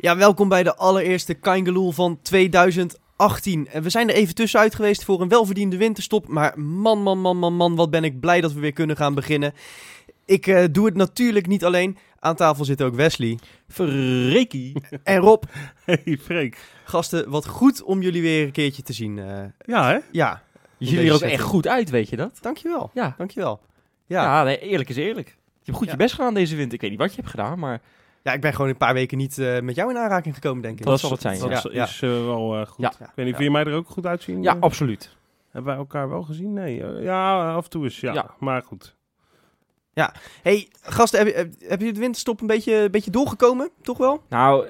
Ja, welkom bij de allereerste Kaingeloel van 2018. En we zijn er even tussenuit geweest voor een welverdiende winterstop. Maar man, man, man, man, man, wat ben ik blij dat we weer kunnen gaan beginnen. Ik eh, doe het natuurlijk niet alleen. Aan tafel zit ook Wesley Freekie. en Rob. Hey Freek. Gasten, wat goed om jullie weer een keertje te zien. eh. Ja, hè? ja, ziet er ook echt goed uit, weet je dat? dankjewel. Ja. Dankjewel. Ja. Ja, nee, eerlijk is eerlijk. Je hebt goed Ja. je best gedaan deze winter. Ik weet niet wat je hebt gedaan, maar ja, ik ben gewoon een paar weken niet eh, met jou in aanraking gekomen, denk ik. Dat zal het zijn, Dat Ja, is, ja. is, eh, wel eh, goed. Ja. Ik weet niet, Ja. vind je mij er ook goed uitzien? ja, absoluut. Hebben wij elkaar wel gezien? Nee. ja, af en toe is ja. Ja. Maar goed. hey, gasten, heb, heb, heb je de winterstop een beetje, een beetje doorgekomen? Toch wel? Nou,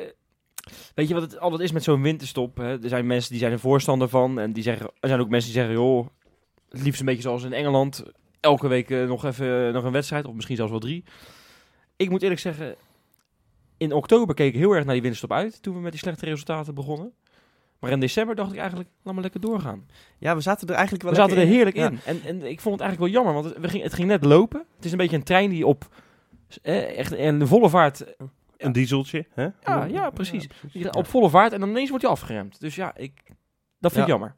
weet je wat het altijd is met zo'n winterstop? Hè? Er zijn mensen die zijn er voorstander van. En die zeggen, er zijn ook mensen die zeggen, joh, het liefst een beetje zoals in Engeland. Elke week nog even nog een wedstrijd, of misschien zelfs wel drie. Ik moet eerlijk zeggen, in oktober keek ik heel erg naar die winterstop uit. Toen we met die slechte resultaten begonnen. Maar in december dacht ik eigenlijk, laat maar lekker doorgaan. Ja, we zaten er eigenlijk wel We zaten er heerlijk in. En, en ik vond het eigenlijk wel jammer, want het, we ging, het ging net lopen. Het is een beetje een trein die op eh, echt in de volle vaart... Een dieseltje, hè? Ja, ja, precies. Op volle vaart en dan ineens wordt hij afgeremd. Dus ja, ik, dat vind ik Ja. jammer.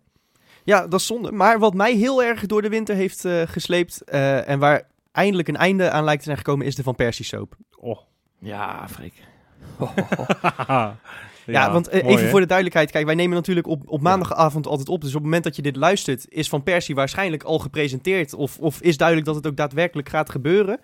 Ja, dat is zonde. Maar wat mij heel erg door de winter heeft eh, gesleept... eh, en waar eindelijk een einde aan lijkt te zijn gekomen... is de Van Persie soap. Oh. Ja, Freek. Ja, want eh, mooi, even voor de duidelijkheid. Kijk, wij nemen natuurlijk op, op maandagavond altijd op. Dus op het moment dat je dit luistert... is Van Persie waarschijnlijk al gepresenteerd. Of, of is duidelijk dat het ook daadwerkelijk gaat gebeuren.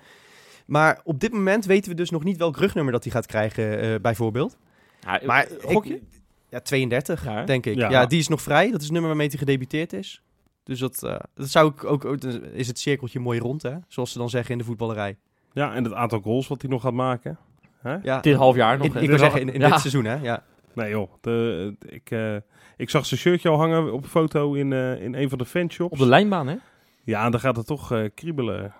Maar op dit moment weten we dus nog niet welk rugnummer dat hij gaat krijgen, eh, bijvoorbeeld. Ja, Maar gok ik-? Ja, 32, Ja, hè? denk ik. Ja. Ja. die is nog vrij. Dat is het nummer waarmee hij gedebuteerd is. Dus dat, eh, dat zou ik ook, ook... Is het cirkeltje mooi rond, hè? Zoals ze dan zeggen in de voetballerij. Ja, en het aantal goals wat hij nog gaat maken. Hè? Ja. Dit half jaar nog. In- ik wil zeggen, in, in Ja. dit seizoen, hè? Ja. Nee joh, de, ik, eh, ik zag zijn shirtje al hangen op een foto in, eh, in een van de fanshops. Op de lijnbaan, hè? Ja, en dan gaat het toch eh, kriebelen.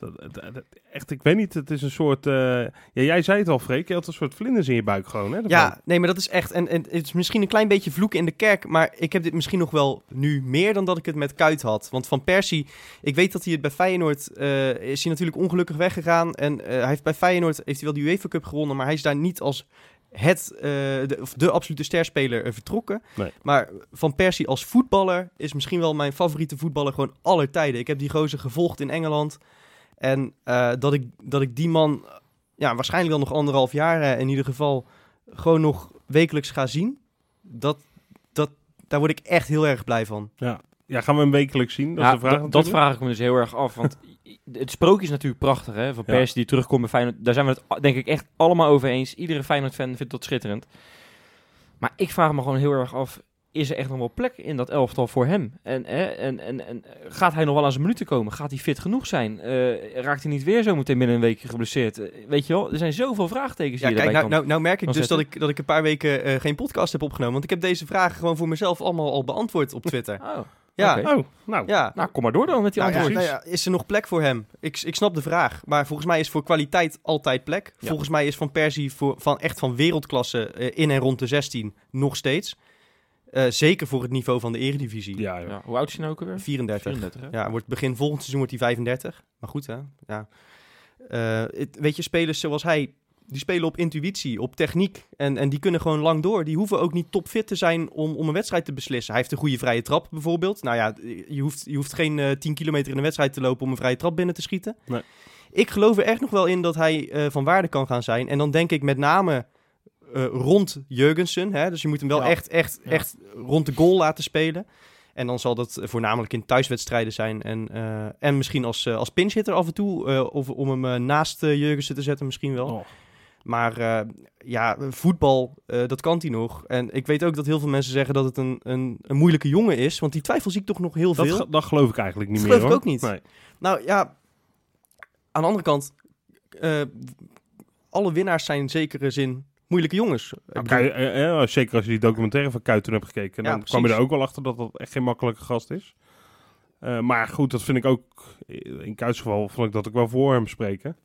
Dat, dat- dat- echt, ik weet niet, het is een soort... eh, ja, jij zei het al, Freek, je had een soort vlinders in je buik gewoon, hè? Ja, nee, maar dat is echt. En, en het is misschien een klein beetje vloeken in de kerk. Maar ik heb dit misschien nog wel nu meer dan dat ik het met Kuit had. Want Van Persie, ik weet dat hij het bij Feyenoord. eh, is hij natuurlijk ongelukkig weggegaan. En eh, hij heeft bij Feyenoord heeft hij wel de UEFA Cup gewonnen. Maar hij is daar niet als het, de, of de absolute sterspeler vertrokken. Nee. Maar Van Persie als voetballer is misschien wel mijn favoriete voetballer gewoon aller tijden. Ik heb die gozer gevolgd in Engeland. En eh, dat, ik, dat ik die man ja, waarschijnlijk wel nog anderhalf jaar eh, in ieder geval gewoon nog wekelijks ga zien. Dat, dat, daar word ik echt heel erg blij van. Ja, gaan we hem wekelijks zien? Dat Ja, is de vraag dat, vraag ik me dus heel erg af. Want het sprookje is natuurlijk prachtig, hè? Van Ja. Persie die terugkomt bij Feyenoord. Daar zijn we het denk ik echt allemaal over eens. Iedere Feyenoord-fan vindt dat schitterend. Maar ik vraag me gewoon heel erg af... Is er echt nog wel plek in dat elftal voor hem? En, hè, en, en, en gaat hij nog wel aan zijn minuten komen? Gaat hij fit genoeg zijn? Eh, raakt hij niet weer zo meteen binnen een week geblesseerd? Eh, weet je wel, er zijn zoveel vraagtekens Ja, die je kijk, daarbij nou, kan... nou, nou merk ik dus dat ik, dat ik een paar weken eh, geen podcast heb opgenomen. Want ik heb deze vragen gewoon voor mezelf allemaal al beantwoord op Twitter. Oh, Ja. Oh, nou. ja. nou kom maar door dan met die Nou ja, antwoorden. nou ja, is er nog plek voor hem? Ik, ik snap de vraag. Maar volgens mij is voor kwaliteit altijd plek. Ja. Volgens mij is Van Persie voor, van echt van wereldklasse eh, in en rond de 16 nog steeds. Eh, zeker voor het niveau van de eredivisie. Ja. Ja, hoe oud is hij nou ook alweer? 34. 34, hè? Ja, wordt begin volgend seizoen wordt hij 35. Maar goed, hè. Ja. Eh, het- weet je, spelers zoals hij, die spelen op intuïtie, op techniek. En, en die kunnen gewoon lang door. Die hoeven ook niet topfit te zijn om, om een wedstrijd te beslissen. Hij heeft een goede vrije trap bijvoorbeeld. Nou ja, je hoeft, je hoeft geen eh 10 kilometer in een wedstrijd te lopen om een vrije trap binnen te schieten. Nee. Ik geloof er echt nog wel in dat hij eh, van waarde kan gaan zijn. En dan denk ik met name eh, rond Jurgensen. Hè? Dus je moet hem wel Ja. echt, echt, Ja. echt rond de goal laten spelen. En dan zal dat voornamelijk in thuiswedstrijden zijn. En, eh, en misschien als, eh, als pinchhitter af en toe. of om hem naast uh, Jurgensen te zetten misschien wel. Oh. Maar ja, voetbal, dat kan hij nog. En ik weet ook dat heel veel mensen zeggen dat het een, een, een moeilijke jongen is. Want die twijfel zie ik toch nog heel Dat, veel. dat geloof ik eigenlijk niet Dat meer, geloof ik ook niet. Nee. Nou ja, aan de andere kant, alle winnaars zijn in zekere zin moeilijke jongens. Ik bedoel, Kuit- eh, eh, zeker als je die documentaire van Kuit toen hebt gekeken. Ja, Dan kwam je er ook wel achter dat dat echt geen makkelijke gast is. Eh, maar goed, dat vind ik ook... In Kuits geval vond ik dat ook wel voor hem spreken.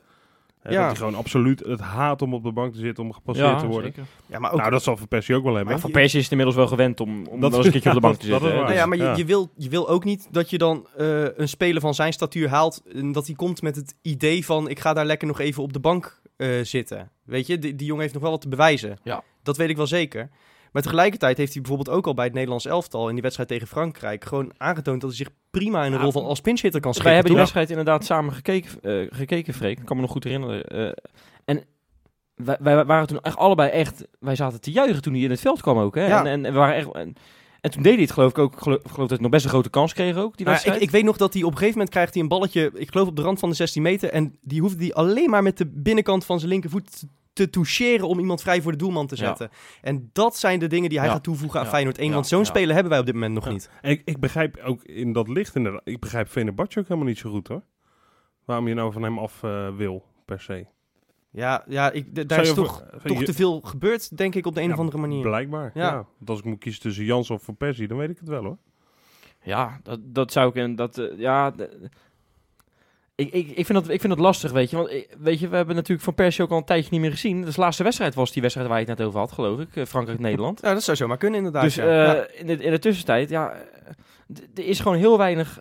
Eh, Ja. Dat hij gewoon absoluut het haat om op de bank te zitten, om gepasseerd te worden. zeker. ja, maar ook, Nou, dat zal Van Persie ook wel hebben. Maar Van Persie is het inmiddels wel gewend om, om Dat- wel eens een keertje op de bank te zitten. Nou ja, maar je, Ja. je, wil, je wil ook niet dat je dan eh, een speler van zijn statuur haalt. En dat hij komt met het idee van: ik ga daar lekker nog even op de bank eh, zitten. Weet je, die, die jongen heeft nog wel wat te bewijzen. Ja. Dat weet ik wel zeker. Maar tegelijkertijd heeft hij bijvoorbeeld ook al bij het Nederlands elftal in die wedstrijd tegen Frankrijk gewoon aangetoond dat hij zich prima in de Ja. rol van als pinchhitter kan Wij schikken. hebben die wedstrijd inderdaad samen gekeken, eh, gekeken Freek. Ik kan me nog goed herinneren. eh, en wij, wij waren toen echt allebei echt... Wij zaten te juichen toen hij in het veld kwam ook. Hè? Ja. En, en, en we waren echt... En, en toen deed hij het geloof ik ook. Ik geloof, dat hij nog best een grote kans kreeg ook, die Nou, wedstrijd. ik, ik weet nog dat hij op een gegeven moment krijgt hij een balletje, ik geloof op de rand van de 16 meter. En die hoefde hij alleen maar met de binnenkant van zijn linkervoet te- te toucheren om iemand vrij voor de doelman te Ja. zetten. En dat zijn de dingen die hij Ja. gaat toevoegen aan Ja. Feyenoord 1. Ja. Want zo'n Ja. speler hebben wij op dit moment nog Ja. niet. En ik, ik begrijp ook in dat licht inderdaad, ik begrijp Venebatje ook helemaal niet zo goed hoor. Waarom je nou van hem af eh, wil, per se. Ja, ja ik, daar is toch, toch je- te veel gebeurd, denk ik, op de een Ja, of andere manier. Blijkbaar, Ja. ja. Want als ik moet kiezen tussen Jans of Van Persie, dan weet ik het wel hoor. Ja, dat, dat zou ik... En dat, eh, ja, ik, ik, ik, vind dat, ik vind dat lastig, weet je. Want eh, weet je, we hebben natuurlijk Van Persie ook al een tijdje niet meer gezien. Dus de laatste wedstrijd was die wedstrijd waar je het net over had, geloof ik. eh, Frankrijk-Nederland. Ja, dat zou zomaar kunnen inderdaad. Dus ja. eh, Ja. in, de, in de tussentijd, ja, er is gewoon heel weinig.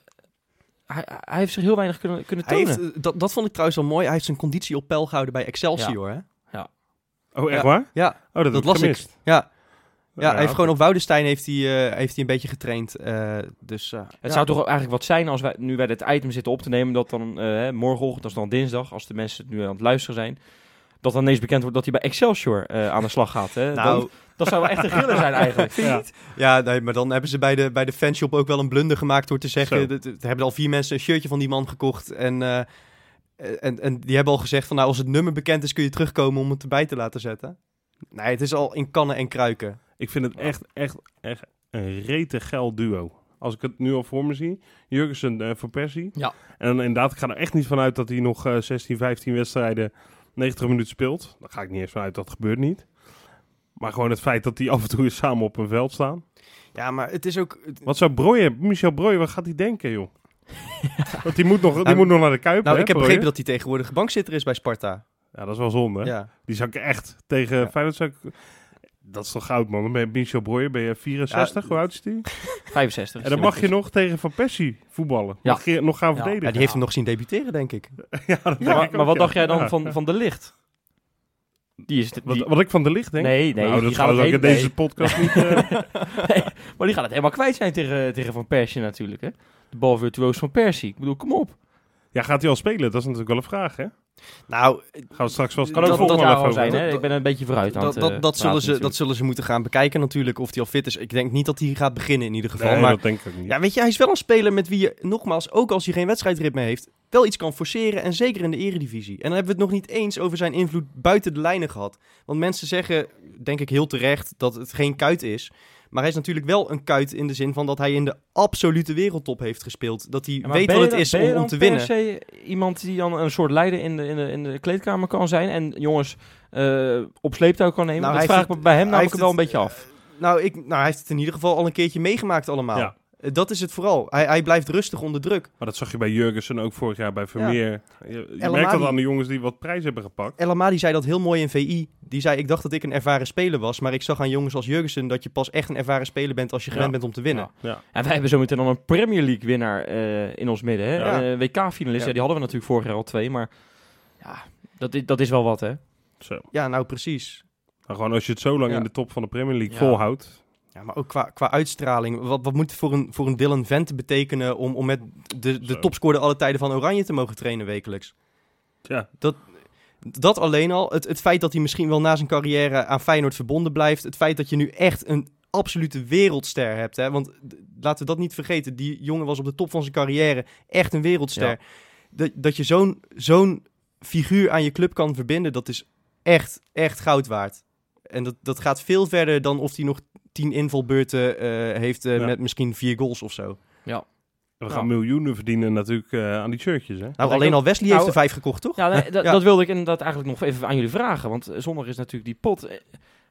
Hij, hij heeft zich heel weinig kunnen, kunnen Hij tonen. heeft, eh, dat, dat vond ik trouwens wel mooi. Hij heeft zijn conditie op peil gehouden bij Excelsior. Hè? Oh, echt Ja. waar? Ja, Oh, dat, ik ik. gemist. Ja, ja, hij heeft gewoon op Woudestein heeft hij, eh, heeft hij een beetje getraind. eh, dus, eh, het ja. zou toch eigenlijk wat zijn als wij nu bij dit item zitten op te nemen, dat dan eh, hè, morgenochtend, dat is dan dinsdag, als de mensen nu aan het luisteren zijn, dat dan ineens bekend wordt dat hij bij Excelsior eh, aan de slag gaat. Hè? Nou, Dan- dat zou wel echt een griller zijn eigenlijk. Ja. niet? Ja, nee, maar dan hebben ze bij de, bij de fanshop ook wel een blunder gemaakt door te zeggen... Er hebben al vier mensen een shirtje van die man gekocht. En, eh, en, en die hebben al gezegd van nou, als het nummer bekend is kun je terugkomen om het erbij te laten zetten. Nee, het is al in kannen en kruiken. Ik vind het echt, echt, echt een rete geil duo. Als ik het nu al voor me zie. Jurgensen en Van Persie. Ja. En inderdaad, ik ga er echt niet vanuit dat hij nog eh 16, 15 wedstrijden 90 minuten speelt. Daar ga ik niet eens vanuit, dat gebeurt niet. Maar gewoon het feit dat die af en toe eens samen op een veld staan. Ja, maar het is ook... het- Wat zou Broje, Michel Broje, wat gaat hij denken, joh? Want die moet nog, die Nou, moet nog naar de Kuip, Nou, hè, ik heb Breuer? begrepen dat hij tegenwoordig bankzitter is bij Sparta. Ja, dat is wel zonde. hè? Ja. Die zou ik echt tegen Ja. Feyenoord... Zou ik... Dat is toch goud, man. Dan ben je Michel Broje, ben je 64, Ja, hoe oud is die? 65. En dan mag je nog tegen Van Persie voetballen. Ja. Mag je nog gaan Ja. verdedigen. Ja, die heeft hem nog zien debuteren, denk ik. Ja, dat denk Ja, maar, ik ook, maar wat ja. dacht jij dan Ja. van, van de licht? Die is, die, Wat, wat ik van de licht denk? Nee, nee, Nou, die dat gaat gaan we het ook in deze podcast niet... eh, Nee, maar die gaat het helemaal kwijt zijn tegen, tegen Van Persie natuurlijk. Hè? De bal virtuoos van Persie. Ik bedoel, kom op. Ja, gaat hij al spelen? Dat is natuurlijk wel een vraag, hè? Nou, Gaan we straks wel... Kan Dat- ook dat- dat even zijn. Hè? Ik ben een beetje vooruit aan dat, het, dat, eh, dat, zullen ze, dat zullen ze moeten gaan bekijken natuurlijk, of hij al fit is. Ik denk niet dat hij gaat beginnen in ieder geval. Nee, maar dat denk ik ook niet. Ja, weet je, hij is wel een speler met wie je, nogmaals, ook als hij geen wedstrijdritme heeft, wel iets kan forceren. En zeker in de eredivisie. En dan hebben we het nog niet eens over zijn invloed buiten de lijnen gehad. Want mensen zeggen, denk ik heel terecht, dat het geen kuit is. Maar hij is natuurlijk wel een kuit in de zin van dat hij in de absolute wereldtop heeft gespeeld. Dat hij Ja, weet wat het dan- is ben je om, om te per winnen. se iemand die dan een soort leider in de, in de, in de kleedkamer kan zijn en jongens eh, op sleeptouw kan nemen? Nou, dat hij vraag ik bij hem hij namelijk wel een beetje af. Nou, ik, nou, hij heeft het in ieder geval al een keertje meegemaakt allemaal. Ja. Eh, Dat is het vooral. Hij, hij blijft rustig onder druk. Maar dat zag je bij Jurgensen ook vorig jaar bij Vermeer. Je, je merkt dat aan de jongens die wat prijs hebben gepakt. El Amadi zei dat heel mooi in VI. Die zei, ik dacht dat ik een ervaren speler was. Maar ik zag aan jongens als Jurgensen dat je pas echt een ervaren speler bent als je gewend Ja. bent om te winnen. Ja. En wij hebben zometeen dan een Premier League winnaar eh, in ons midden. Hè? Eh, WK-finalist, Ja. ja. die hadden we natuurlijk vorig jaar al twee. Maar ja, dat is, dat is wel wat hè. Zo. Ja, nou precies. Maar gewoon als je het zo lang Ja. in de top van de Premier League Ja. volhoudt. Ja, maar ook qua, qua uitstraling. Wat, wat moet het voor een, voor een Dylan Vente betekenen om, om met de, de topscorer alle tijden van Oranje te mogen trainen wekelijks? Ja, Dat alleen al. Het, het feit dat hij misschien wel na zijn carrière aan Feyenoord verbonden blijft. Het feit dat je nu echt een absolute wereldster hebt. Hè? Want laten we dat niet vergeten. Die jongen was op de top van zijn carrière echt een wereldster. Ja. Dat, dat je zo'n zo'n figuur aan je club kan verbinden, dat is echt, echt goud waard. En dat, dat gaat veel verder dan of hij nog tien invalbeurten eh, heeft eh, Ja. met misschien vier goals of zo. We Ja. gaan miljoenen verdienen natuurlijk eh, aan die shirtjes, hè? Nou, alleen al Wesley heeft Nou, er vijf gekocht, toch? Ja, nee, dat, Ja. dat wilde ik inderdaad eigenlijk nog even aan jullie vragen. Want zondag is natuurlijk die pot.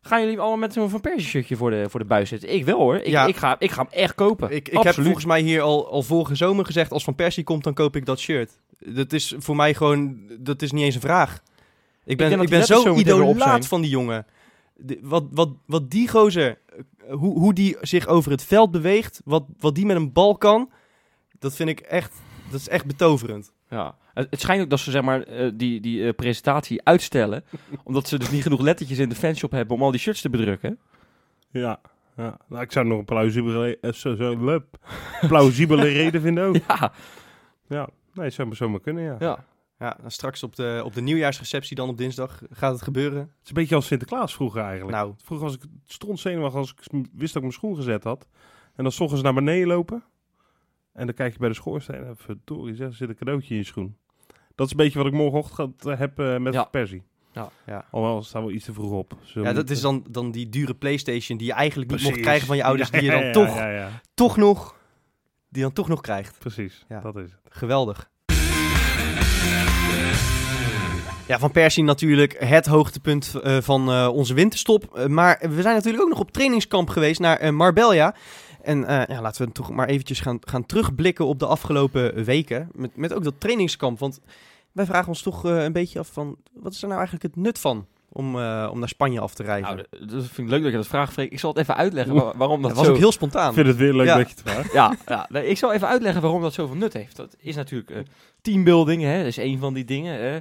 Gaan jullie allemaal met zo'n Van Persie shirtje voor de, voor de buis zitten? Ik wel hoor. Ik, Ja. ik, ga, ik ga hem echt kopen. Ik, ik heb Absoluut. volgens mij hier al, al vorige zomer gezegd, als Van Persie komt, dan koop ik dat shirt. Dat is voor mij gewoon, dat is niet eens een vraag. Ik ben, ik ben zo idolaat van die jongen. De- wat, wat, wat die gozer, eh, hoe, hoe die zich over het veld beweegt, wat, wat die met een bal kan, dat vind ik echt, dat is echt betoverend. Ja. Het, schijnt ook dat ze zeg maar, eh, die, die eh, presentatie uitstellen. omdat ze dus niet genoeg lettertjes in de fanshop hebben om al die shirts te bedrukken. Ja. ja. Nou, ik zou nog een plausibele, eh, zo, zo, plausibele reden vinden ook. Ja, Ja, nee, zou maar zomaar kunnen, ja. ja. Ja, dan straks op de, op de nieuwjaarsreceptie dan op dinsdag gaat het gebeuren. Het is een beetje als Sinterklaas vroeger eigenlijk. Nou, Vroeger was ik stond zenuwachtig als ik wist dat ik mijn schoen gezet had. En dan s ochtends naar beneden lopen. En dan kijk je bij de schoorsteen. En verdorie, zeg, er zit een cadeautje in je schoen. Dat is een beetje wat ik morgenochtend eh, heb eh, met Ja. Persie. ja. ja. Alhoewel, staan we iets te vroeg op. Zullen Ja, dat is moeten- dan, dan die dure Playstation die je eigenlijk niet mocht krijgen van je ouders, Ja, die je dan ja, toch, toch nog, die dan toch nog krijgt. precies. Dat is het. Geweldig. Ja, Van Persie natuurlijk het hoogtepunt eh, van eh, onze winterstop. Eh, maar we zijn natuurlijk ook nog op trainingskamp geweest naar Marbella. En eh, ja, laten we toch maar eventjes gaan, gaan terugblikken op de afgelopen weken. Met, met ook dat trainingskamp. Want wij vragen ons toch eh, een beetje af van... Wat is er nou eigenlijk het nut van om, eh, om naar Spanje af te reizen? Nou, dat vind ik leuk dat je dat vraagt, Freek. Ik zal het even uitleggen wa- waarom dat, dat was zo... ook heel spontaan. Ik vind het weer leuk Ja. dat je het vraagt. Ja, ja nee, ik zal even uitleggen waarom dat zoveel nut heeft. Dat is natuurlijk eh, teambuilding, hè, dat is een van die dingen. Hè.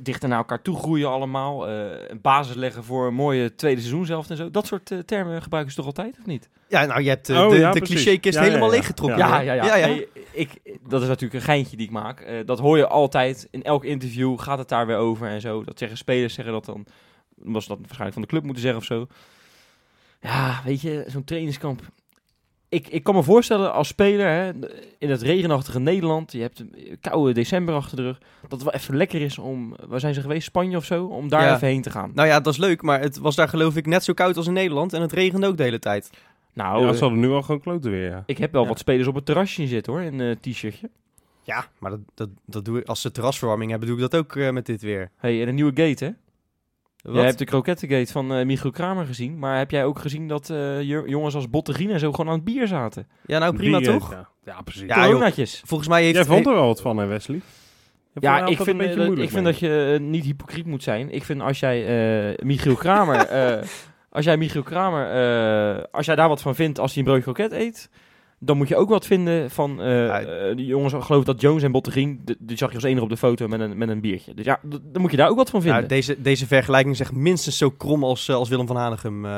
Dichter naar elkaar toe groeien allemaal. eh, een basis leggen voor een mooie tweede seizoen zelf en zo. Dat soort eh, termen gebruiken ze toch altijd, of niet? Ja, nou, je hebt eh, Oh, de, ja, de clichékist Ja, ja, helemaal ja. leeggetrokken. Ja. ja, Nee, ik, dat is natuurlijk een geintje die ik maak. Eh, dat hoor je altijd. In elk interview gaat het daar weer over en zo. Dat zeggen spelers, zeggen dat dan. Was dat waarschijnlijk van de club moeten zeggen of zo. Ja, weet je, zo'n trainingskamp. Ik, ik kan me voorstellen als speler hè, in het regenachtige Nederland. Je hebt een koude december achter de rug. Dat het wel even lekker is om. Waar zijn ze geweest? Spanje of zo? Om daar Ja. even heen te gaan. Nou ja, dat is leuk, maar het was daar geloof ik net zo koud als in Nederland. En het regende ook de hele tijd. Nou, ja, eh, ze hadden nu al gewoon kloten weer, ja. ik heb wel Ja. wat spelers op het terrasje zitten hoor. In een t-shirtje. Ja, maar dat, dat, dat doe ik, als ze terrasverwarming hebben, doe ik dat ook eh, met dit weer. hey, en een nieuwe gate hè? Wat? Jij hebt de krokettengate van eh Michiel Kramer gezien. Maar heb jij ook gezien dat eh, jo- jongens als Bottegien en zo gewoon aan het bier zaten? Ja, nou prima toch? Ja, ja precies. Ja. Coronatjes. Volgens mij heeft... Jij vond er wel wat van, hè, Wesley? Ja, ik vind, dat, ik vind mee. dat je eh, niet hypocriet moet zijn. Ik vind als jij eh, Michiel Kramer... eh, als jij Michiel Kramer... eh, als jij daar wat van vindt als hij een broodje kroket eet... Dan moet je ook wat vinden van eh, Ja. eh, die jongens. Ik geloof dat Jones en Bottegien... Die zag je als enige op de foto met een, met een biertje. Dus ja, dan moet je daar ook wat van vinden. Nou, deze, deze vergelijking is echt minstens zo krom als, eh, als Willem van Hanegem. eh,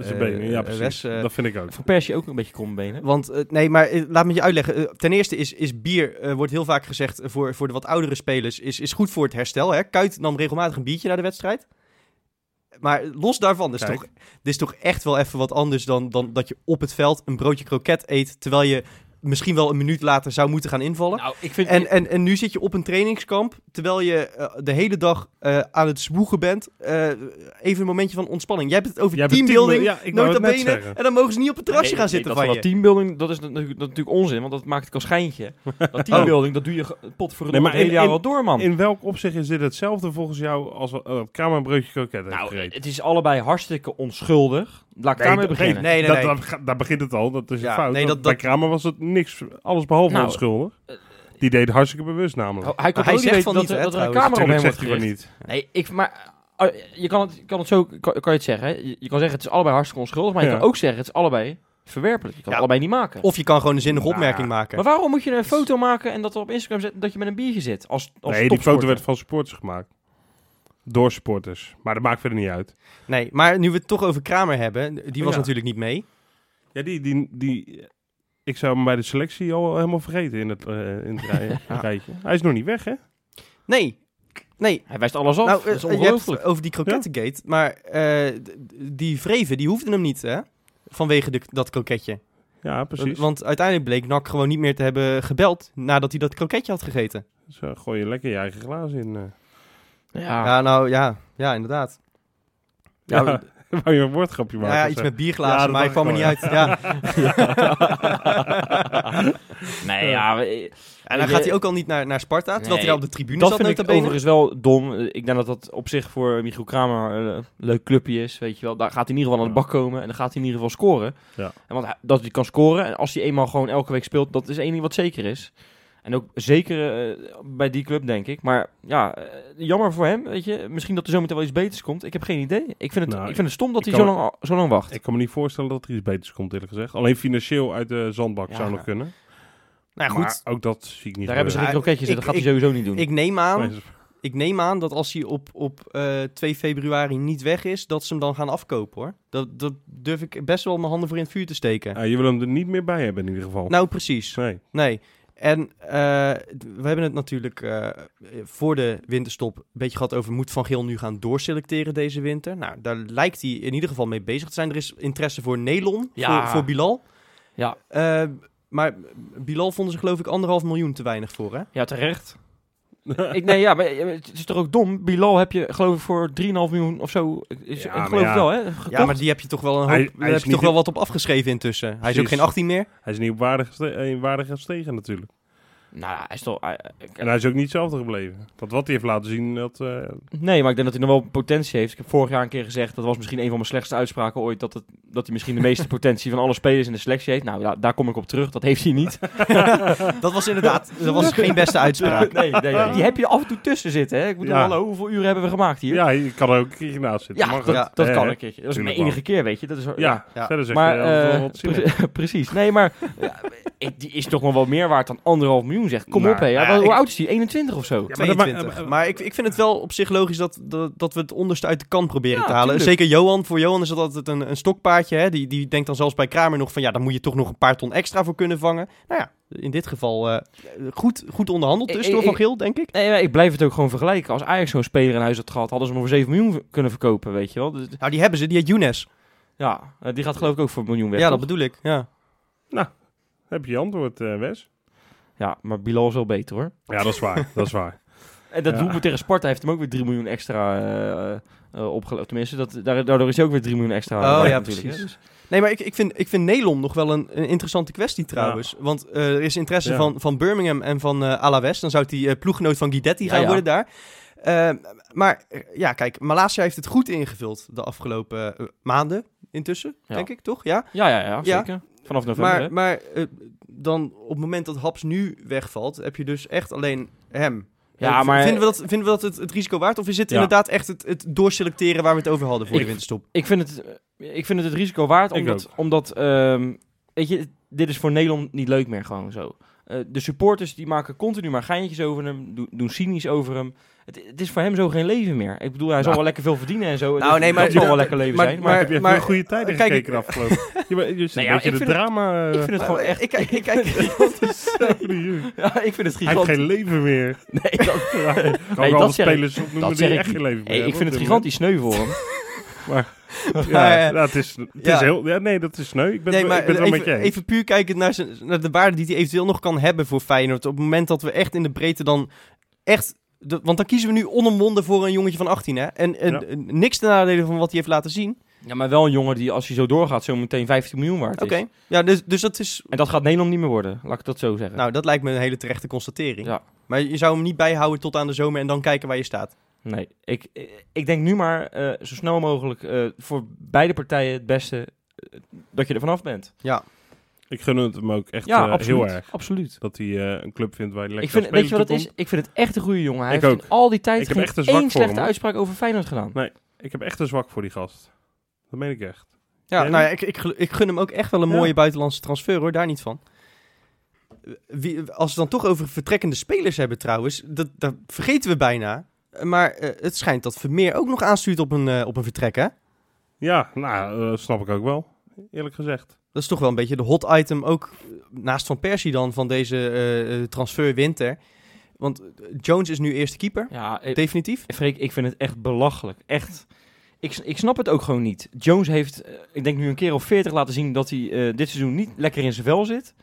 Zijn benen, ja, precies. Wes, dat vind ik ook. Van Persie ook een beetje krombenen. Want, eh, nee, maar laat me je uitleggen. Ten eerste is, is bier, wordt heel vaak gezegd voor, voor de wat oudere spelers, is, is goed voor het herstel. Hè? Kuit nam regelmatig een biertje naar de wedstrijd. Maar los daarvan, dit is, Kijk. toch, dit is toch echt wel even wat anders dan, dan dat je op het veld een broodje kroket eet, terwijl je misschien wel een minuut later zou moeten gaan invallen. Nou, ik vind... En, en, en nu zit je op een trainingskamp, terwijl je eh, de hele dag eh, aan het zwoegen bent. eh, even een momentje van ontspanning. Jij hebt het over Jij bent teambuilding, team- ja, ik het nota bene. En dan mogen ze niet op het terrasje Nee, gaan nee, zitten dat van dat je. teambuilding, dat is natuurlijk, dat is natuurlijk onzin, want dat maakt ik als schijntje. Dat teambuilding, dat doe je pot voor het Nee, maar hele jaar wel door, man. In welk opzicht is dit hetzelfde volgens jou als uh, het broodje kroket heeft nou, het is allebei hartstikke onschuldig. Laat ik Nee, daarmee beginnen. Nee, nee, nee. dat daar begint het al, dat is Ja, fout. nee, dat- Bij Kramer was het niks, alles behalve Nou, onschuldig. eh, Die deed hartstikke bewust namelijk. Oh, hij kon hij zegt van dat, niet, er- dat er een camera op hem wordt zegt hij van gericht. niet. Nee, ik, maar uh, je kan het, kan het zo kan, kan je het zeggen. Je, je kan zeggen het is allebei hartstikke onschuldig, maar je Ja. kan ook zeggen het is allebei verwerpelijk. Je kan Ja. het allebei niet maken. Of je kan gewoon een zinnige Nou, opmerking maken. maar waarom moet je een foto maken en dat op Instagram zetten dat je met een biertje zit? Als, als Nee, die foto werd van supporters gemaakt. Door supporters. Maar dat maakt verder niet uit. Nee, maar nu we het toch over Kramer hebben, die was Ja. natuurlijk niet mee. Ja, die, die, die, ik zou hem bij de selectie al helemaal vergeten in het, eh, in het rij- Ja. rijtje. Hij is nog niet weg, hè? Nee, nee. Hij wijst alles af. Nou, dat is eh, ongelooflijk. over die krokettengate, maar eh, die Vreven, die hoefde hem niet, hè? Vanwege de, dat kroketje. Ja, precies. Want uiteindelijk bleek Nak gewoon niet meer te hebben gebeld nadat hij dat kroketje had gegeten. Eh, gooi je lekker je eigen glaas in. eh. Ja. Ja, nou ja, ja, inderdaad. Ja, Ja, Wou je een woordgrapje maken? Ja, iets met bierglazen, Ja, dat maar ik kwam er ik niet uit. Ja. nee, ja... we- En dan gaat hij ook al niet naar, naar Sparta, terwijl hij daar op de tribune Dat zat vind ik overigens wel dom. Eh, Ik denk dat dat op zich voor Michiel Kramer een leuk clubje is, weet je wel. Daar gaat hij in ieder geval aan de bak komen en dan gaat hij in ieder geval scoren. Ja. En want hij- dat hij kan scoren en als hij eenmaal gewoon elke week speelt, dat is één ding wat zeker is. En ook zeker eh, bij die club, denk ik. Maar ja, eh, jammer voor hem, weet je. Misschien dat er zometeen wel iets beters komt. Ik heb geen idee. Ik vind het, Nou, ik vind het stom dat hij zo lang, zo lang wacht. Ik kan me niet voorstellen dat er iets beters komt, eerlijk gezegd. Alleen financieel uit de zandbak Ja. zou nog kunnen. Nou ja, goed, Maar ook dat zie ik niet Daar hebben ze geen gebeuren. kroketjes in, dat ik- gaat hij sowieso niet doen. ik neem aan Ik neem aan dat als hij op, op eh 2 februari niet weg is, dat ze hem dan gaan afkopen hoor. Dat, dat durf ik best wel mijn handen voor in het vuur te steken. ja, je wil hem er niet meer bij hebben in ieder geval. Nou, precies. Nee. Nee. En eh, we hebben het natuurlijk eh, voor de winterstop een beetje gehad over... moet Van Geel nu gaan doorselecteren deze winter? Nou, daar lijkt hij in ieder geval mee bezig te zijn. Er is interesse voor Nelon, Ja. voor, voor Bilal. Ja. Eh, maar Bilal vonden ze geloof ik anderhalf miljoen te weinig voor, hè? Ja, terecht. Ik, nee, ja, maar het is toch ook dom? Bilal heb je, geloof ik, voor 3,5 miljoen of zo. Is, Ja, ik geloof ja. het wel, hè? Ja, maar die heb je toch wel een hoop, Hij- daar hij heb je toch wel wat op afgeschreven intussen. Hij is ook geen 18 meer. Hij is niet op waarde gestegen natuurlijk. Nou, ja, hij is toch... hij- En hij is ook niet hetzelfde gebleven. Want wat hij heeft laten zien, dat... eh, Nee, maar ik denk dat hij nog wel potentie heeft. Ik heb vorig jaar een keer gezegd, dat was misschien een van mijn slechtste uitspraken ooit, dat, het, dat hij misschien de meeste potentie van alle spelers in de selectie heeft. Nou, daar kom ik op terug. Dat heeft hij niet. Dat was inderdaad dat was geen beste uitspraak. nee, nee, nee, die heb je af en toe tussen zitten. Hè? Ik bedoel, Ja. hallo, hoeveel uren hebben we gemaakt hier? ja, je kan er ook een keertje naast zitten. Ja, Mag dat, dat kan een keertje. Dat is mijn tuurlijk enige keer, weet je. Dat is, Ja, Ja. verder zeg Maar, eh, pre- precies. Nee, maar ja, ik- die is toch nog wel meer waard dan anderhalf miljoen, zeg. Kom Nou, op, hè. Ja, ja, wel, hoe ik- oud is die? 21 of zo? Ja, maar dat 22. ma- Maar ik, ik vind het wel op zich logisch dat, dat, dat we het onderste uit de kan proberen Ja, te halen. tuurlijk. Zeker Johan. Voor Johan is dat altijd een, een stokpaardje. Hè? Die, die denkt dan zelfs bij Kramer nog van... ja, daar moet je toch nog een paar ton extra voor kunnen vangen. Nou ja, in dit geval eh, goed, goed onderhandeld dus door ik- Van Geel, denk ik. Nee, ik blijf het ook gewoon vergelijken. Als Ajax zo'n speler in huis had gehad, hadden ze hem voor 7 miljoen kunnen verkopen, weet je wel. Dus, Nou, die hebben ze. Die heet Younes. ja, eh, die gaat geloof ik ook voor een miljoen weg, Ja, dat toch? bedoel ik. Ja. Heb je je antwoord, eh, Wes? Ja, maar Bilal is wel beter, hoor. Ja, dat is waar. dat is waar. En dat Ja. doelpunt tegen Sparta heeft hem ook weer 3 miljoen extra eh uh, opgeleverd. Tenminste, dat, daar- daardoor is hij ook weer 3 miljoen extra. Oh, ja, precies. Dus- Nee, maar ik, ik, vind, ik vind Nelom nog wel een, een interessante kwestie trouwens. Want eh, er is interesse Ja. van, van Birmingham en van eh Alaves. Dan zou die ploeggenoot van Guidetti Ja, gaan ja. worden daar. Maar ja, kijk, Malasia heeft het goed ingevuld de afgelopen maanden intussen, Ja. denk ik, toch? Ja. Ja, ja, ja, Ja. zeker. Vanaf november, hè. Maar, maar eh, dan op het moment dat Haps nu wegvalt, heb je dus echt alleen hem. Ja, Eh, v- maar- Vinden we dat, vinden we dat het, het risico waard? Of is het Ja. inderdaad echt het, het doorselecteren waar we het over hadden voor Ik- de winterstop? Ik vind het, ik vind het het risico waard, Ik omdat, omdat ehm, weet je, dit is voor Nederland niet leuk meer gewoon zo. Eh, de supporters die maken continu maar geintjes over hem, doen cynisch over hem. Het, het is voor hem zo geen leven meer. Ik bedoel, hij zal Nou. wel lekker veel verdienen en zo. Nou, Dat- nee, maar- dat zal wel maar- lekker leven maar- zijn. Maar, maar- heb je maar- goede tijden kijk, gekeken afgelopen? je, je Nee, een ja, ik vind het- drama... ik vind het gewoon echt... Ik, kijk, ik kijk, Hij ja, ik vind het heeft gigantisch. geen leven meer. Nee, dat, Nee, wel dat spelers opnoemen dat die echt geen leven meer ik vind het gigantisch sneu voor hem. moment. Ja, ja, het is, het Ja. is heel... Ja, nee, dat is sneu. Ik ben, nee, het- maar ik ben het wel met even, je even puur kijken naar, zijn, naar de waarde die hij eventueel nog kan hebben voor Feyenoord. Op het moment dat we echt in de breedte dan echt... de- want dan kiezen we nu onomwonden voor een jongetje van 18, hè? En, en Ja. niks ten nadele van wat hij heeft laten zien. Ja, maar wel een jongen die, als hij zo doorgaat, zo meteen 15 miljoen waard Oké. is. Ja, dus, dus dat is... En dat gaat Nederland niet meer worden, laat ik dat zo zeggen. Nou, dat lijkt me een hele terechte constatering. Ja. Maar je zou hem niet bijhouden tot aan de zomer en dan kijken waar je staat. Nee, ik, ik denk nu maar eh, zo snel mogelijk eh, voor beide partijen het beste eh, dat je er vanaf bent. Ik gun het hem ook echt Ja, eh, absoluut. heel erg. Absoluut. Dat hij eh, een club vindt waar hij lekker Ik vind, kan weet je wat spelen het is? Ik vind het echt een goede jongen. Hij Ik heeft ook. in al die tijd Ik heb geen echt een zwak één slechte hem, uitspraak over Feyenoord gedaan. Nee. Ik heb echt een zwak voor die gast. Dat meen ik echt. Ja, Jij nou ja, ik, ik, gun hem ook echt wel een Ja. mooie buitenlandse transfer hoor, daar niet van. Wie, als we het dan toch over vertrekkende spelers hebben trouwens, dat, dat vergeten we bijna. Maar eh, het schijnt dat Vermeer ook nog aanstuurt op een, op een vertrek, hè? Ja, nou, dat snap ik ook wel. Eerlijk gezegd. Dat is toch wel een beetje de hot item, ook eh, naast Van Persie dan, van deze eh, eh, transfer winter. Want Jones is nu eerste keeper, Ja, definitief. Freek, ik vind het echt belachelijk. Echt. Ik, ik snap het ook gewoon niet. Jones heeft, ik denk nu een keer of 40 laten zien dat hij dit seizoen niet lekker in zijn vel zit.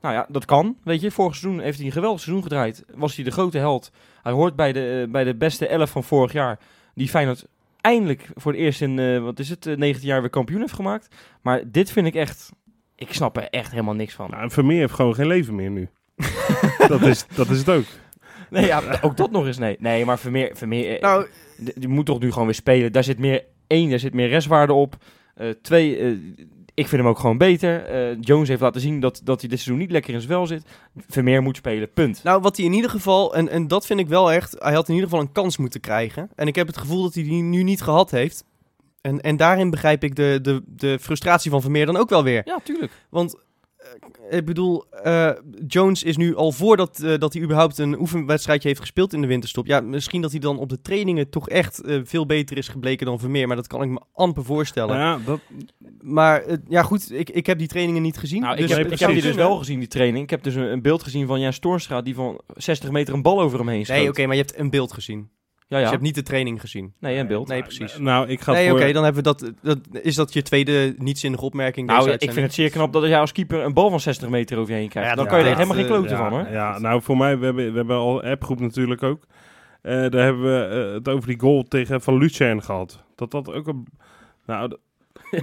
Nou ja, dat kan. Weet je, vorig seizoen heeft hij een geweldig seizoen gedraaid. Was hij de grote held. Hij hoort bij de, bij de beste elf van vorig jaar. Die Feyenoord eindelijk voor het eerst in, eh, wat is het, eh, 19 jaar weer kampioen heeft gemaakt. Maar dit vind ik echt, ik snap er echt helemaal niks van. Nou, en Vermeer heeft gewoon geen leven meer nu. dat, is, dat is het ook. Nee, ja, ook dat nog eens, nee. Nee, maar Vermeer, Vermeer eh, Nou, die moet toch nu gewoon weer spelen. Daar zit meer, één, daar zit meer restwaarde op. Eh, twee, eh, ik vind hem ook gewoon beter. Eh, Jones heeft laten zien dat, dat hij dit seizoen niet lekker in zijn vel zit. Vermeer moet spelen, punt. Nou, wat hij in ieder geval, en, en dat vind ik wel echt, hij had in ieder geval een kans moeten krijgen. En ik heb het gevoel dat hij die nu niet gehad heeft. En, en daarin begrijp ik de, de, de frustratie van Vermeer dan ook wel weer. Ja, tuurlijk. Want, ik bedoel, eh, Jones is nu al voordat eh, dat hij überhaupt een oefenwedstrijdje heeft gespeeld in de winterstop. Ja, misschien dat hij dan op de trainingen toch echt eh, veel beter is gebleken dan Vermeer. Maar dat kan ik me amper voorstellen. Ja, dat, Maar eh, ja, goed, ik, ik heb die trainingen niet gezien. Nou, ik, dus heb, nee, ik heb die precies. dus wel gezien, die training. Ik heb dus een, een beeld gezien van Jan Stoornstra die van 60 meter een bal over hem heen schoot. Nee, oké, maar je hebt een beeld gezien. Ja, Dus ja. je hebt niet de training gezien. Nee, een beeld. Nee, precies. nou, ik ga Nee, voor... oké, dan hebben we dat, dat. Is dat je tweede niet-zinnige opmerking? Nou, deze ik vind het zeer knap dat jij als keeper een bal van 60 meter over je heen krijgt. Ja, dan kan je er helemaal geen klote ja, van, hoor. Ja, nou voor mij, we hebben, we hebben al een appgroep natuurlijk ook. Eh, daar hebben we eh, het over die goal tegen Van Lucien gehad. Dat dat ook een... Nou,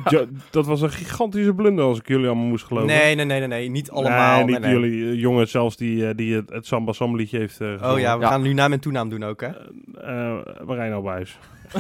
Jo- dat was een gigantische blunder als ik jullie allemaal moest geloven. Nee, nee, nee, nee, nee, niet allemaal. Nee, niet nee. jullie eh, jongen zelfs die, eh, die het, het Samba Sam liedje heeft eh Oh ja, we Ja. gaan nu naam en toenaam doen ook, hè? Eh, Marijn Albuis.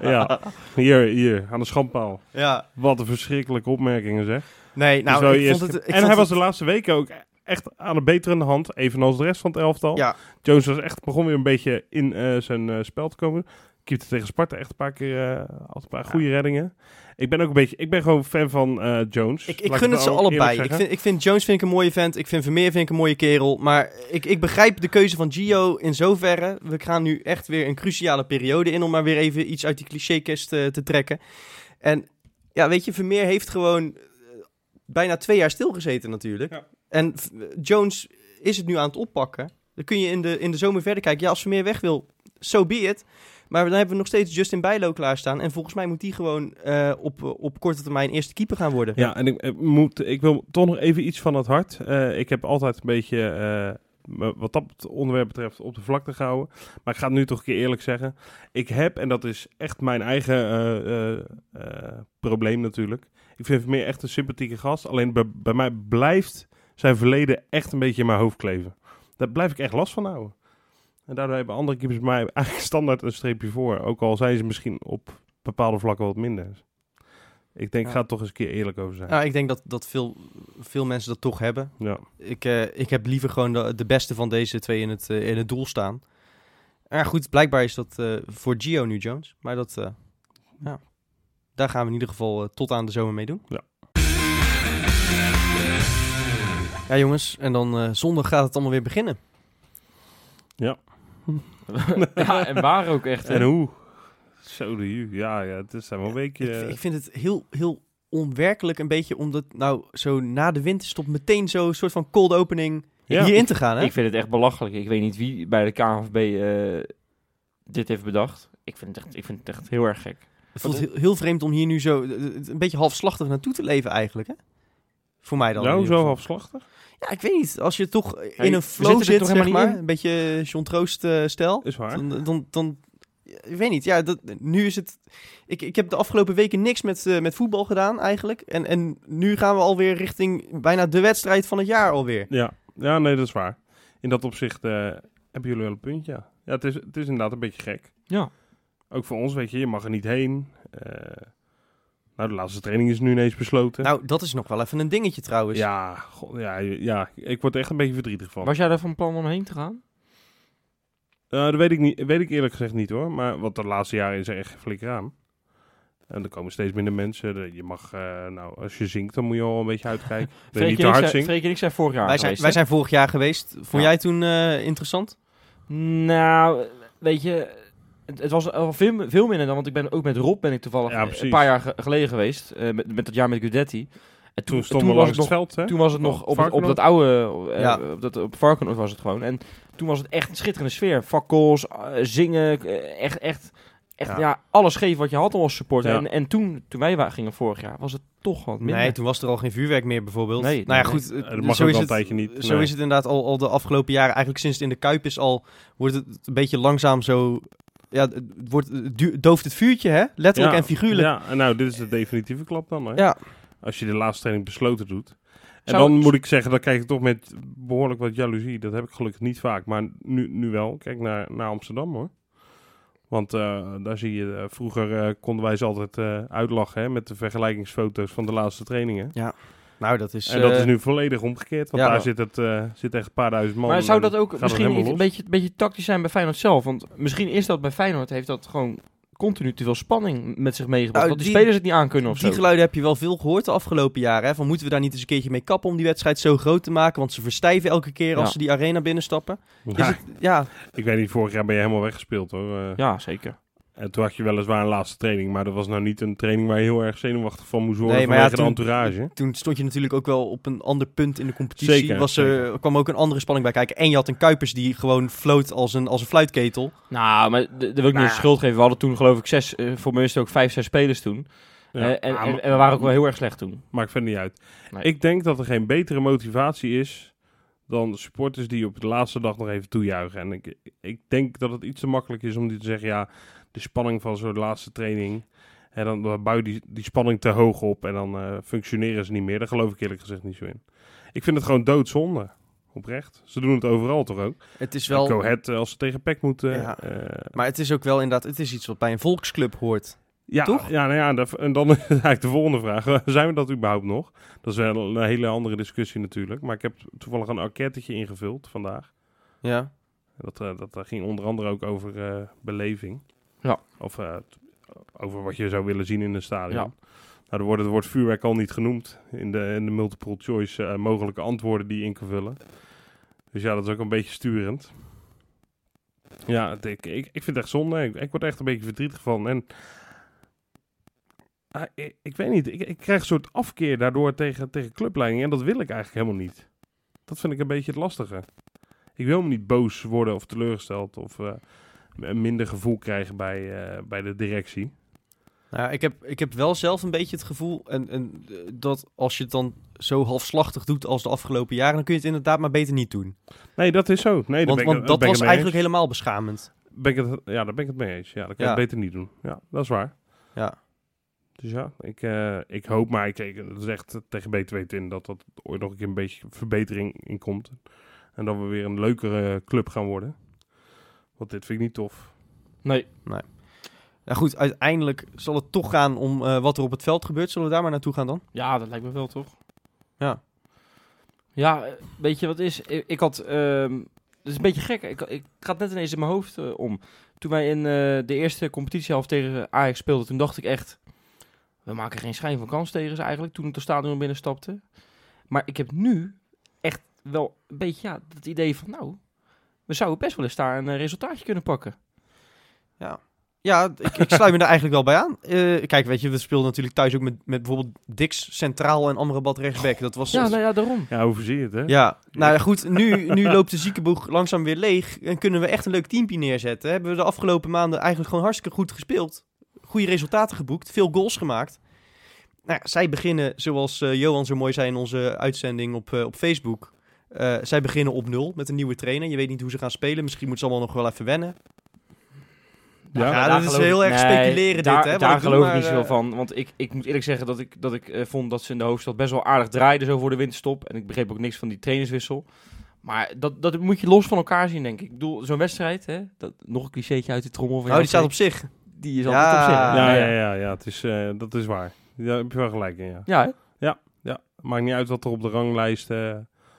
ja, hier, hier, aan de schandpaal. Ja. Wat een verschrikkelijke opmerkingen zeg. Nee, nou, Dus ik eerst- vond het... Ik en vond hij was de laatste weken ook echt aan de beterende hand, evenals de rest van het elftal. Ja, Jones was echt, begon weer een beetje in zijn spel te komen. Keepte tegen Sparta echt een paar keer, eh, had een paar goede reddingen. Ik ben ook een beetje, ik ben gewoon fan van eh, Jones. ik, ik gun het ze allebei. Ik vind, ik vind Jones vind ik een mooie vent. Ik vind Vermeer vind ik een mooie kerel. Maar ik, ik begrijp de keuze van Gio in zoverre. We gaan nu echt weer een cruciale periode in om maar weer even iets uit die clichékist eh, te trekken. En ja, weet je, Vermeer heeft gewoon bijna twee jaar stilgezeten natuurlijk. Ja. En Jones is het nu aan het oppakken. Dan kun je in de, in de zomer verder kijken. Ja, als Vermeer weg wil, so be it. Maar dan hebben we nog steeds Justin Bijlo klaarstaan. En volgens mij moet die gewoon eh, op, op korte termijn eerste keeper gaan worden. Ja, en ik, ik moet, ik wil toch nog even iets van het hart. Eh, ik heb altijd een beetje, eh, wat dat onderwerp betreft, op de vlakte gehouden. Maar ik ga het nu toch een keer eerlijk zeggen. Ik heb, en dat is echt mijn eigen eh, eh, eh, probleem natuurlijk. Ik vind Vermeer echt een sympathieke gast. Alleen bij, bij mij blijft zijn verleden echt een beetje in mijn hoofd kleven. Daar blijf ik echt last van houden. En daardoor hebben andere keepers mij eigenlijk standaard een streepje voor. Ook al zijn ze misschien op bepaalde vlakken wat minder. Ik denk, Ja. ga toch eens een keer eerlijk over zijn. Nou, ik denk dat, dat veel, veel mensen dat toch hebben. Ja. Ik, eh, ik heb liever gewoon de, de beste van deze twee in het, eh, in het doel staan. Maar goed, blijkbaar is dat eh, voor Gio nu Jones. Maar dat, ja, daar gaan we in ieder geval tot aan de zomer mee doen. Ja. Ja, jongens. En dan zondag gaat het allemaal weer beginnen. ja, en waar ook echt. hè. En hoe? Zo de ju. Ja, ja, het is wel een weekje. Ik, ik vind het heel, heel onwerkelijk een beetje om dat nou zo na de winterstop meteen zo'n soort van cold opening Ja. hierin te gaan. Hè? Ik vind het echt belachelijk. Ik weet niet wie bij de KNVB eh, dit heeft bedacht. Ik vind, het echt, ik vind het echt heel erg gek. Het voelt heel, heel vreemd om hier nu zo eh, een beetje halfslachtig naartoe te leven eigenlijk, hè? Voor mij dan. nou, zo geval. halfslachtig? Ja, ik weet niet. Als je toch in een flow zit, toch zeg helemaal niet maar, in? een beetje John Troost eh, stijl, Is waar. dan, dan, dan, ik weet niet. Ja, dat, nu is het. Ik, ik heb de afgelopen weken niks met, eh, met voetbal gedaan eigenlijk, en, en nu gaan we alweer richting bijna de wedstrijd van het jaar alweer. Ja. ja, nee, dat is waar. In dat opzicht eh, hebben jullie wel een puntje, ja. Ja, het is, het is inderdaad een beetje gek. Ja. Ook voor ons, weet je, je mag er niet heen. Eh, nou, de laatste training is nu ineens besloten. Nou, dat is nog wel even een dingetje trouwens. ja, god, ja, ja, ik word er echt een beetje verdrietig van. Was jij daar van plan om heen te gaan? Eh, dat weet ik, niet, weet ik eerlijk gezegd niet hoor. Maar wat de laatste jaren is er echt flikker aan. En er komen steeds minder mensen. Je mag, eh, nou, als je zingt, dan moet je al een beetje uitkijken. Freek niet en te ik hard zijn- zingt. Freek en ik zijn vorig jaar wij, zijn, geweest, wij zijn vorig jaar geweest. Vond Ja. jij toen eh, interessant? Nou, weet je, het, het was wel veel, veel minder dan, want ik ben ook met Rob ben ik toevallig Ja, een paar jaar ge- geleden geweest, eh, met, met dat jaar met Gudetti. En Toen stonden we was langs het het nog, veld, hè? toen was het nog op, op dat oude, eh, Ja. op, dat, op Varkenoord was het gewoon. En toen was het echt een schitterende sfeer. Fakkels, eh, zingen, eh, echt, echt, echt, Ja. ja. alles geven wat je had als supporter. Ja. En, en toen, toen wij gingen vorig jaar, was het toch wat minder. Nee, toen was er al geen vuurwerk meer bijvoorbeeld. Nee, nou ja, nee, goed. Eh, eh, dat mag zo ook is al het, tijdje niet. Zo Nee. is het inderdaad al, al de afgelopen jaren. Eigenlijk sinds het in de Kuip is al, wordt het een beetje langzaam zo ja, het wordt, het dooft het vuurtje, hè? Letterlijk Ja, en figuurlijk. Ja, nou, dit is de definitieve klap dan. Hè? Ja. Als je de laatste training besloten doet. En Zou- dan moet ik zeggen, dan kijk ik toch met behoorlijk wat jaloezie. Dat heb ik gelukkig niet vaak, maar nu, nu wel. Kijk naar, naar Amsterdam hoor. Want eh, daar zie je, eh, vroeger eh, konden wij ze altijd uitlachen hè, met de vergelijkingsfoto's van de laatste trainingen. Nou, dat is... En dat eh, is nu volledig omgekeerd, want ja. daar zit, het, eh, zit echt een paar duizend man. Maar zou dat ook misschien een beetje, een beetje tactisch zijn bij Feyenoord zelf? Want misschien is dat bij Feyenoord, heeft dat gewoon continu te veel spanning met zich meegebracht. Nou, dat die, die- spelers het niet aan kunnen of Die zo. geluiden heb je wel veel gehoord de afgelopen jaren. Hè? Van moeten we daar niet eens een keertje mee kappen om die wedstrijd zo groot te maken? Want ze verstijven elke keer als ze die arena binnenstappen. Ja, Is het, ja, Ik weet niet, vorig jaar ben je helemaal weggespeeld hoor. Eh, Ja, zeker. En toen had je weliswaar een laatste training, maar dat was nou niet een training waar je heel erg zenuwachtig van moest worden Nee, maar vanwege ja, de toen- entourage. toen stond je natuurlijk ook wel op een ander punt in de competitie. Zeker, Was er, zeker. kwam ook een andere spanning bij kijken. En je had een Kuipers die gewoon floot als een, als een fluitketel. Nou, maar d- daar wil ik niet de schuld geven. We hadden toen geloof ik zes, eh, voor mij is het ook vijf, zes spelers toen. Ja, Eh, en, ah, en, maar- en we waren ook wel heel erg slecht toen. Maakt verder niet uit. Nee. Ik denk dat er geen betere motivatie is dan supporters die op de laatste dag nog even toejuichen. En ik, ik denk dat het iets te makkelijk is om die te zeggen, ja, de spanning van zo'n laatste training. En dan, bouw je die, die spanning te hoog op en dan eh, functioneren ze niet meer. Daar geloof ik eerlijk gezegd niet zo in. Ik vind het gewoon doodzonde. Oprecht. Ze doen het overal toch ook. Het is Wel... Go Ahead, eh, als ze tegen PEC moeten. Ja. eh, Maar het is ook wel inderdaad, het is iets wat bij een volksclub hoort. Ja, Toch? Ja, nou ja, en dan is eigenlijk de volgende vraag. Zijn we dat überhaupt nog? Dat is wel een hele andere discussie natuurlijk. Maar ik heb toevallig een enquêtetje ingevuld vandaag. Ja. Dat, eh, dat, ging onder andere ook over beleving. Ja. Of eh, over wat je zou willen zien in een stadion. Ja. Nou, er wordt het woord vuurwerk al niet genoemd in de, in de multiple choice eh, mogelijke antwoorden die je in kan vullen. Dus ja, dat is ook een beetje sturend. Ja, het- ik, ik, ik vind het echt zonde. Ik, ik word echt een beetje verdrietig van. En ah, ik, ik weet niet, ik, ik krijg een soort afkeer daardoor tegen, tegen clubleiding. En dat wil ik eigenlijk helemaal niet. Dat vind ik een beetje het lastige. Ik wil me niet boos worden of teleurgesteld of eh, minder gevoel krijgen bij, eh, bij de directie. Nou, ik, heb, ik heb wel zelf een beetje het gevoel en, en, eh, dat als je het dan zo halfslachtig doet als de afgelopen jaren, dan kun je het inderdaad maar beter niet doen. Nee, dat is zo. Nee, want ben ik- want daar dat ik was eigenlijk eens. helemaal beschamend. Ben ik het, ja, daar ben ik het mee eens. Ja, dat kan Ja. je beter niet doen. Ja, dat is waar. Ja. Dus ja, ik, eh, ik hoop maar, ik, ik het is echt tegen beter weten in dat dat ooit nog een keer een beetje verbetering in komt. En dat we weer een leukere club gaan worden. Want dit vind ik niet tof. Nee. Nou goed, uiteindelijk zal het toch gaan om eh, wat er op het veld gebeurt. Zullen we daar maar naartoe gaan dan? Ja, dat lijkt me wel, toch? Ja. Ja, eh, weet je wat is? Ik, ik had... ehm het is een beetje gek. Ik, ik gaat net ineens in mijn hoofd eh, om. Toen wij in eh, de eerste competitiehelft tegen Ajax speelden, toen dacht ik echt... We maken geen schijn van kans tegen ze eigenlijk, toen ik het stadion binnenstapte. Maar ik heb nu echt wel een beetje ja, het idee van... Nou, we zouden best wel eens daar een eh, resultaatje kunnen pakken. Ja, ik, ik sluit me daar eigenlijk wel bij aan. Eh, kijk, weet je, we speelden natuurlijk thuis ook met, met bijvoorbeeld Dix centraal en Amrabat rechtsback. Dat was... Ja, nou ja, daarom. Ja, hoe zie je het, hè? Ja, nou ja, goed, nu, nu loopt de ziekenboeg langzaam weer leeg en kunnen we echt een leuk teampje neerzetten. Hebben we de afgelopen maanden eigenlijk gewoon hartstikke goed gespeeld. Goede resultaten geboekt, veel goals gemaakt. Nou ja, zij beginnen, zoals eh, Johan zo mooi zei in onze uitzending op, op Facebook, eh, zij beginnen op nul met een nieuwe trainer. Je weet niet hoe ze gaan spelen, misschien moeten ze allemaal nog wel even wennen. Ja, Ja, daar dat is geloof heel ik- erg speculeren daar, dit, hè, Daar ik doe, geloof ik maar, niet zoveel eh, van. Want ik, ik moet eerlijk zeggen dat ik, dat ik eh, vond dat ze in de hoofdstad best wel aardig draaiden zo voor de winterstop. En ik begreep ook niks van die trainerswissel. Maar dat, dat moet je los van elkaar zien, denk ik. Ik bedoel, zo'n wedstrijd, hè, dat, nog een clichétje uit die trommel. van Oh, die staat op zich. Die is Ja. altijd op zich. Ja, ja, ja, ja, ja, het is, eh, dat is waar. Daar heb je wel gelijk in, ja. Ja, hè? Ja, maakt niet uit wat er op de ranglijst eh,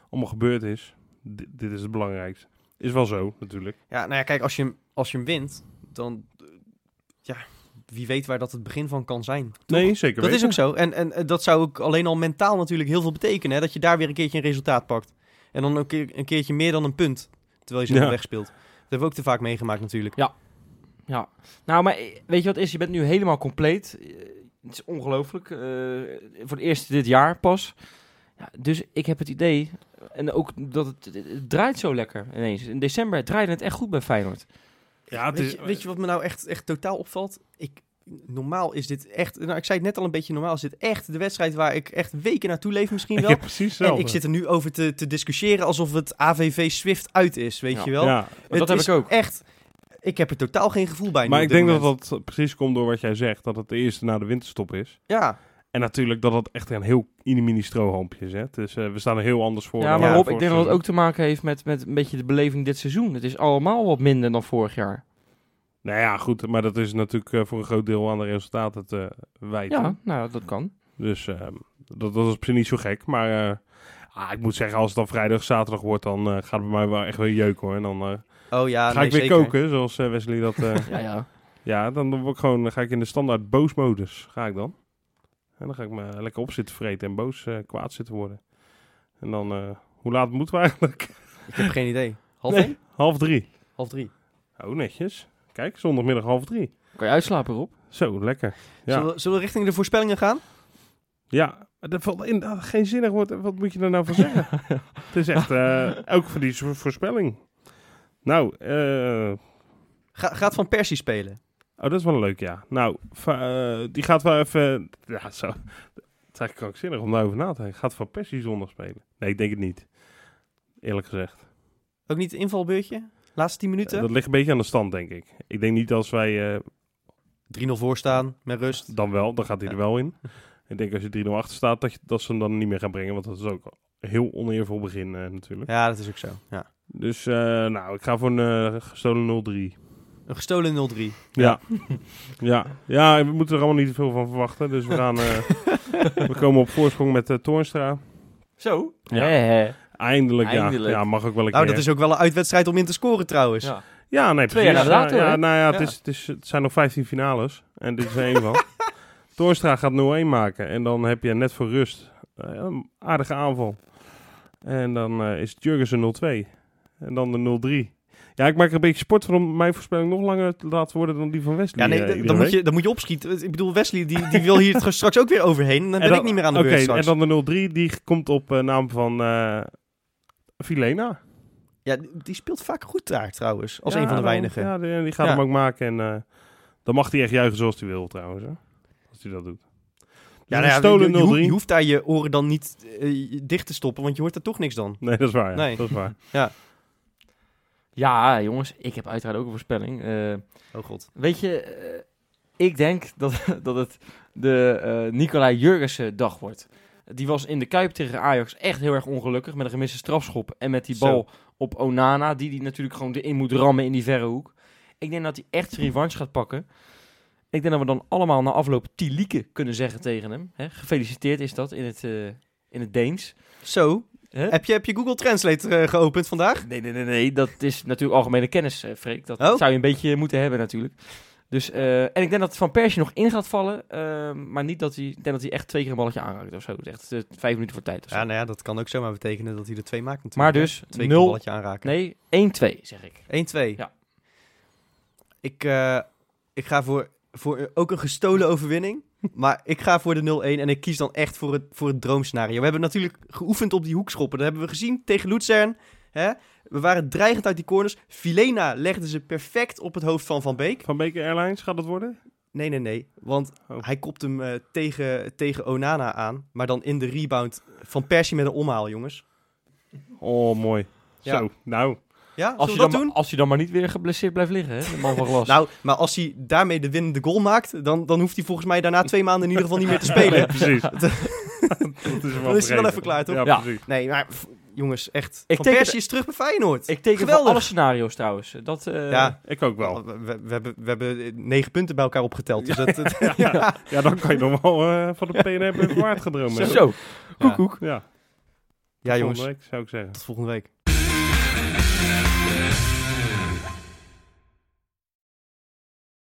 allemaal gebeurd is. D- dit is het belangrijkste. Is wel zo, natuurlijk. Ja, nou ja, kijk, als je, hem- als je hem wint, dan, ja, wie weet waar dat het begin van kan zijn. Nee, zeker Dat is ook zo. En, en dat zou ook alleen al mentaal natuurlijk heel veel betekenen. Hè? Dat je daar weer een keertje een resultaat pakt. En dan een, keer, een keertje meer dan een punt. Terwijl je ze Ja. ja. wegspeelt. Dat hebben we ook te vaak meegemaakt natuurlijk. Ja. Nou, maar eh, weet je wat is? Je bent nu helemaal compleet. Eh, Het is ongelooflijk. eh, voor het eerst dit jaar pas. Ja, dus ik heb het idee, en ook dat het, draait zo lekker ineens. In december draaide het echt goed bij Feyenoord. Ja, het weet, is, je, weet je wat me nou echt, echt totaal opvalt? Ik, normaal is dit echt... Nou, ik zei het net al een beetje normaal. Is dit echt de wedstrijd waar ik echt weken naartoe leef misschien wel? ja, precies en ik zit er nu over te, te discussiëren alsof het AVV Swift uit is, weet Ja. je wel? Ja, dat heb ik ook. Echt, Ik heb er totaal geen gevoel bij. nu Maar ik denk dat dat precies komt door wat jij zegt. Dat het de eerste na de winterstop is. Ja, En natuurlijk dat het echt een heel mini strohalmpje is. Hè? Dus eh, we staan er heel anders voor. Ja, maar Rob, ik denk dat het ook te maken heeft met, met een beetje de beleving dit seizoen. Het is allemaal wat minder dan vorig jaar. Nou ja, goed. Maar dat is natuurlijk eh, voor een groot deel aan de resultaten te wijten. Ja, nou, dat kan. Dus ehm, dat, dat is op zich niet zo gek. Maar eh, ah, ik moet zeggen, als het dan vrijdag, zaterdag wordt, dan eh, gaat het bij mij wel echt weer jeuken hoor. En dan eh, oh ja, ga nee, ik weer zeker. koken, zoals eh, Wesley dat... eh, Ja, ja. ja, dan, dan word ik gewoon, dan ga ik in de standaard boosmodus. Ga ik dan. En dan ga ik me lekker op zitten vreten en boos eh, kwaad zitten worden. En dan, eh, hoe laat moeten we eigenlijk? Ik heb geen idee. Half Nee, één? half drie. Half drie. Oh, netjes. Kijk, zondagmiddag half drie. Kan je uitslapen, Rob? Zo, lekker. Ja. Zullen, we, zullen we richting de voorspellingen gaan? Ja, dat valt inderdaad geen zinnig woord. Wat moet je er nou van zeggen? Het is echt, eh, ook voor die vo- voorspelling. Nou, eh, Ga, gaat Van Persie spelen? Oh, dat is wel leuk, ja. Nou, eh, die gaat wel even, ja, zo. Het is eigenlijk krankzinnig om daarover na te denken. Gaat Van Persie zondag spelen? Nee, ik denk het niet. Eerlijk gezegd. Ook niet het invalbeurtje? Laatste 10 minuten? Eh, dat ligt een beetje aan de stand, denk ik. Ik denk niet als wij, eh, 3-0 voor staan, met rust. dan wel, dan gaat hij er wel in. Ik denk als je 3-0 achter staat, dat, je, dat ze hem dan niet meer gaan brengen. Want dat is ook een heel oneervol begin natuurlijk. Ja, dat is ook zo. Ja. Dus, nou, ik ga voor een gestolen 0-3. Een gestolen 0-3. Ja. ja. Ja, we moeten er allemaal niet te veel van verwachten. Dus we gaan... eh, we komen op voorsprong met eh Toornstra. Zo? Ja. Eindelijk, Eindelijk. ja. Ja, mag ook wel een Nou, keer. dat is ook wel een uitwedstrijd om in te scoren trouwens. Ja. Ja, nee, Twee precies. jaar dato, ja, nou ja, Het, is, het, is, het zijn nog 15 finales. En dit is er één van. Toornstra gaat 0-1 maken. En dan heb je net voor rust eh, een aardige aanval. En dan eh, is het Jurgensen 0-2. En dan de 0-3. Ja, ik maak er een beetje sport van om mijn voorspelling nog langer te laten worden dan die van Wesley. Ja, nee, eh, dan, moet je, dan moet je opschieten. Ik bedoel, Wesley die, die wil hier straks ook weer overheen. Dan ben En ik niet meer aan de Oké, beurt straks. en dan de 0-3, die komt op eh, naam van eh Filena. Ja, die- speelt vaak goed daar trouwens. Als Ja, een van de dan- weinigen. Ja, die, die gaat Ja. hem ook maken. En dan mag hij echt juichen zoals hij wil trouwens. Hè? Als hij dat doet. Ja, Ja, nou ja, stolen je, je, hoeft- 0-3. je hoeft daar je oren dan niet dicht te stoppen, want je hoort er toch niks dan. Nee, dat is waar. Ja. Nee. Dat is waar. Ja, jongens, ik heb uiteraard ook een voorspelling. Eh, Oh god. weet je, eh, ik denk dat, dat het de eh Nicolai Jurgensen dag wordt. Die was in de Kuip tegen Ajax echt heel erg ongelukkig met een gemiste strafschop en met die Zo. bal op Onana, die die natuurlijk gewoon erin moet rammen in die verre hoek. Ik denk dat hij echt zijn revanche gaat pakken. Ik denk dat we dan allemaal na afloop Tilieke kunnen zeggen tegen hem. Hè? Gefeliciteerd is dat in het, in het Deens. Zo, Heb je, heb je Google Translate eh, geopend vandaag? Nee, nee, nee, nee. Dat is natuurlijk algemene kennis, Freek. Dat Oh. zou je een beetje moeten hebben natuurlijk. Dus, eh, en ik denk dat Van Persie nog in gaat vallen. eh, maar niet dat hij... Ik denk dat hij echt twee keer een balletje aanraakt of zo. Echt vijf minuten voor tijd of zo. Ja, nou ja, dat kan ook zomaar betekenen dat hij er twee maakt natuurlijk. maar dus Twee keer een balletje aanraken. Nee, 1-2 zeg ik. 1-2. Ja. Ik, ik ga voor, voor ook een gestolen overwinning. Maar ik ga voor de 0-1 en ik kies dan echt voor het, voor het droomscenario. We hebben natuurlijk geoefend op die hoekschoppen. Dat hebben we gezien tegen Luzern. Hè? We waren dreigend uit die corners. Filena legde ze perfect op het hoofd van Van Beek. Van Beker Airlines gaat het worden? Nee, nee, nee. Want Oh. hij kopt hem eh, tegen, tegen Onana aan. Maar dan in de rebound van Persie met een omhaal, jongens. Oh, mooi. Ja. Zo, nou. Ja, Als je, dan, doen? als je dan maar niet weer geblesseerd blijft liggen, hè? De man van glas. Nou, maar als hij daarmee de winnende goal maakt, dan, dan hoeft hij volgens mij daarna twee maanden in ieder geval niet meer te spelen. Nee, precies. dat is Dan is hij wel even klaar, toch? Ja. Nee, maar jongens, echt. Ik Van teken- Persie is terug bij Feyenoord. ik teken Geweldig. alle scenario's trouwens. Dat, eh, ja, Ik ook wel. we, we, we hebben, we hebben negen punten bij elkaar opgeteld. Dus het, het- Ja, ja, dan kan je nog wel eh, van de PNR waard gaan dromen. Zo, koekoek. Ja, ja, jongens, volgende week zou ik zeggen. tot volgende week.